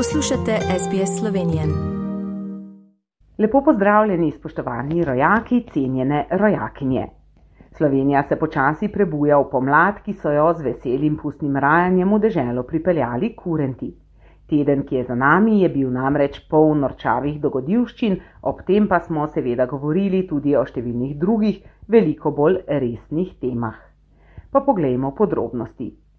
Poslušate SBS Slovenije. Lepo pozdravljeni, spoštovani rojaki, cenjene rojakinje. Slovenija se počasi prebuja v pomlad, ki so jo z veselim pustnim rajanjem v deželo pripeljali kurenti. Teden, ki je za nami, je bil namreč poln norčavih dogodivščin, ob tem pa smo seveda govorili tudi o številnih drugih, veliko bolj resnih temah. Pa poglejmo podrobnosti.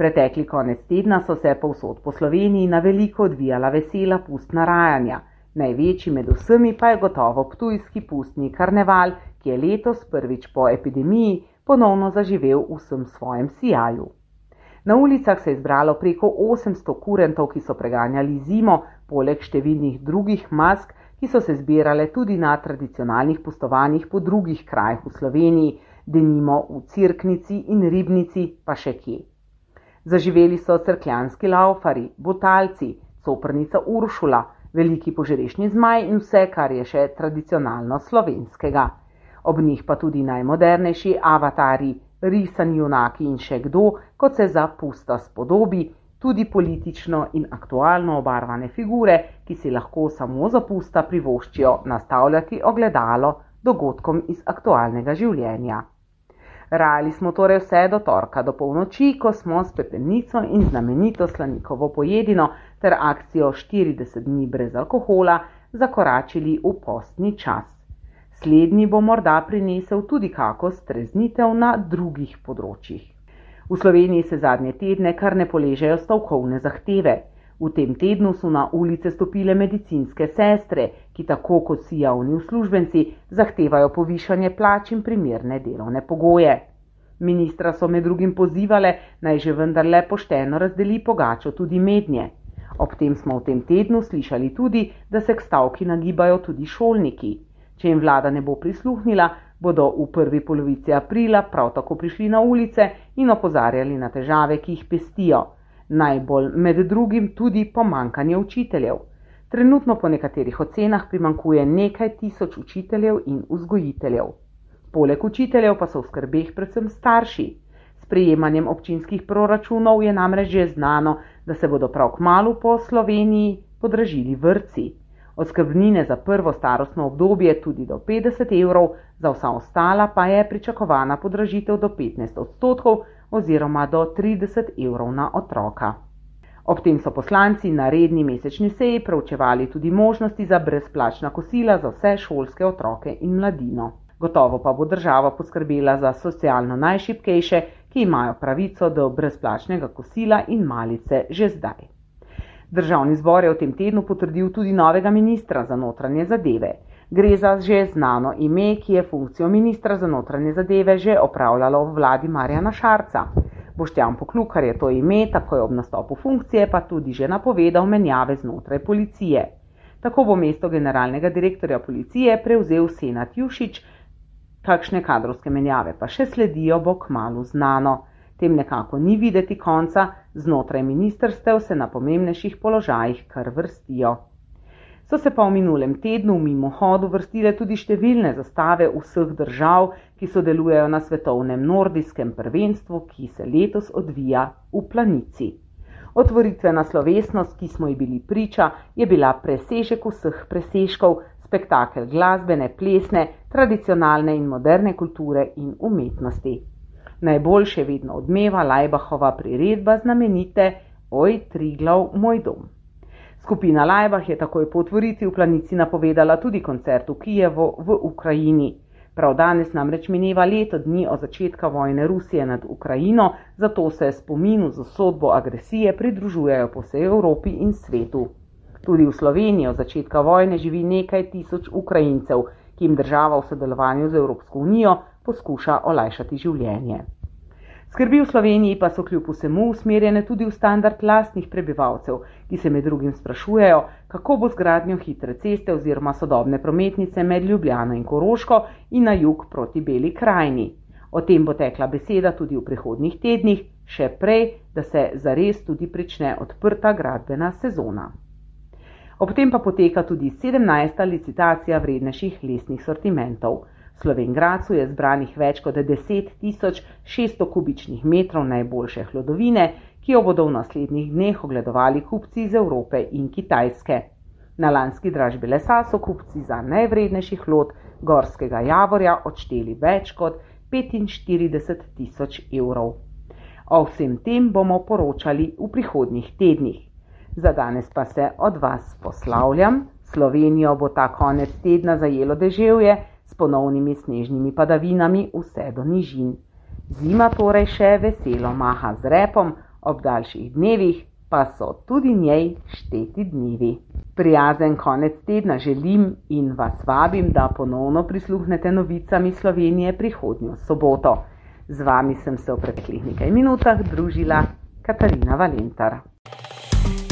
Pretekli konec tedna so se povsod po Sloveniji na veliko odvijala vesela pustna rajanja. Največji med vsemi pa je gotovo ptujski pustni karneval, ki je letos prvič po epidemiji ponovno zaživel v vsem svojem sijaju. Na ulicah se je zbralo preko 800 kurentov, ki so preganjali zimo, poleg številnih drugih mask, ki so se zbirale tudi na tradicionalnih pustovanjih po drugih krajih v Sloveniji, denimo v Cirknici in Ribnici, pa še kje. Zaživeli so crkljanski laufari, botalci, soprnica Uršula, veliki požrešni zmaj in vse, kar je še tradicionalno slovenskega. Ob njih pa tudi najmodernejši avatari, risani junaki in še kdo, kot se za pusta spodobi, tudi politično in aktualno obarvane figure, ki si lahko samo za pusta privoščijo nastavljati ogledalo dogodkom iz aktualnega življenja. Rali smo torej vse do torka do polnoči, ko smo s pepelnico in znamenito slanikovo pojedino ter akcijo 40 dni brez alkohola zakoračili v postni čas. Slednji bo morda prinesel tudi kako streznitev na drugih področjih. V Sloveniji se zadnje tedne kar ne poležejo stavkovne zahteve. V tem tednu so na ulice stopile medicinske sestre, ki tako kot si javni uslužbenci zahtevajo povišanje plač in primerne delovne pogoje. Ministra so med drugim pozivale naj že vendarle pošteno razdeli pogačo tudi mednje. Ob tem smo v tem tednu slišali tudi, da se k stavki nagibajo tudi šolniki. Če jim vlada ne bo prisluhnila, bodo v prvi polovici aprila prav tako prišli na ulice in opozarjali na težave, ki jih pestijo, najbolj med drugim tudi pomankanje učiteljev. Trenutno po nekaterih ocenah primankuje nekaj tisoč učiteljev in vzgojiteljev. Poleg učiteljev pa so v skrbeh predvsem starši. S prejemanjem občinskih proračunov je namreč že znano, da se bodo prav k malu po Sloveniji podražili vrci oskrbnine za prvo starostno obdobje tudi do 50 evrov, za vsa ostala pa je pričakovana podražitev do 15 odstotkov oziroma do 30 evrov na otroka. Ob tem so poslanci na redni mesečni seji preučevali tudi možnosti za brezplačna kosila za vse šolske otroke in mladino. Gotovo pa bo država poskrbela za socialno najšipkejše, ki imajo pravico do brezplačnega kosila in malice že zdaj. Državni zbor je v tem tednu potrdil tudi novega ministra za notranje zadeve. Gre za že znano ime, ki je funkcijo ministra za notranje zadeve že opravljalo v vladi Marjana Šarca. Boštjan Poklukar je to ime, tako je ob nastopu funkcije, pa tudi že napovedal menjave znotraj policije. Tako bo mesto generalnega direktorja policije prevzel Senat Jušič, kakšne kadrovske menjave pa še sledijo, bo k malu znano tem nekako ni videti konca, znotraj ministrstev se na pomembnejših položajih kar vrstijo. So se pa v minulem tednu mimo hodu vrstile tudi številne zastave vseh držav, ki sodelujejo na svetovnem nordijskem prvenstvu, ki se letos odvija v planici. Otvoritvena slovesnost, ki smo ji bili priča, je bila presežek vseh presežkov, spektakel glasbene, plesne, tradicionalne in moderne kulture in umetnosti najboljše vedno odmeva Lajbahova priredba znamenite Oj, Triglav, moj dom. Skupina Lajbah je takoj po otvoritvi v planici napovedala tudi koncert v Kijevu v Ukrajini. Prav danes namreč mineva leto dni od začetka vojne Rusije nad Ukrajino, zato se spominu za sodbo agresije pridružujejo po vsej Evropi in svetu. Tudi v Sloveniji od začetka vojne živi nekaj tisoč Ukrajincev, ki jim država v sodelovanju z Evropsko unijo poskuša olajšati življenje. Skrbi v Sloveniji pa so kljub vsemu usmerjene tudi v standard lastnih prebivalcev, ki se med drugim sprašujejo, kako bo z gradnjo hitre ceste oziroma sodobne prometnice med Ljubljano in Koroško in na jug proti Beli krajini. O tem bo tekla beseda tudi v prihodnjih tednih, še prej, da se zares tudi prične odprta gradbena sezona. Ob tem pa poteka tudi 17. licitacija vrednejših lesnih sortimentov. Slovengracu je zbranih več kot 10 600 kubičnih metrov najboljše hlodovine, ki jo bodo v naslednjih dneh ogledovali kupci iz Evrope in Kitajske. Na lanski dražbi lesa so kupci za najvrednejši hlod gorskega javorja odšteli več kot 45 tisoč evrov. O vsem tem bomo poročali v prihodnjih tednih. Za danes pa se od vas poslavljam. Slovenijo bo ta konec tedna zajelo deževje s ponovnimi snežnimi padavinami vse do nižin. Zima torej še veselo maha z repom, ob daljših dnevih pa so tudi njej šteti dnevi. Prijazen konec tedna želim in vas vabim, da ponovno prisluhnete novicami Slovenije prihodnjo soboto. Z vami sem se v preteklih nekaj minutah družila Katarina Valentar.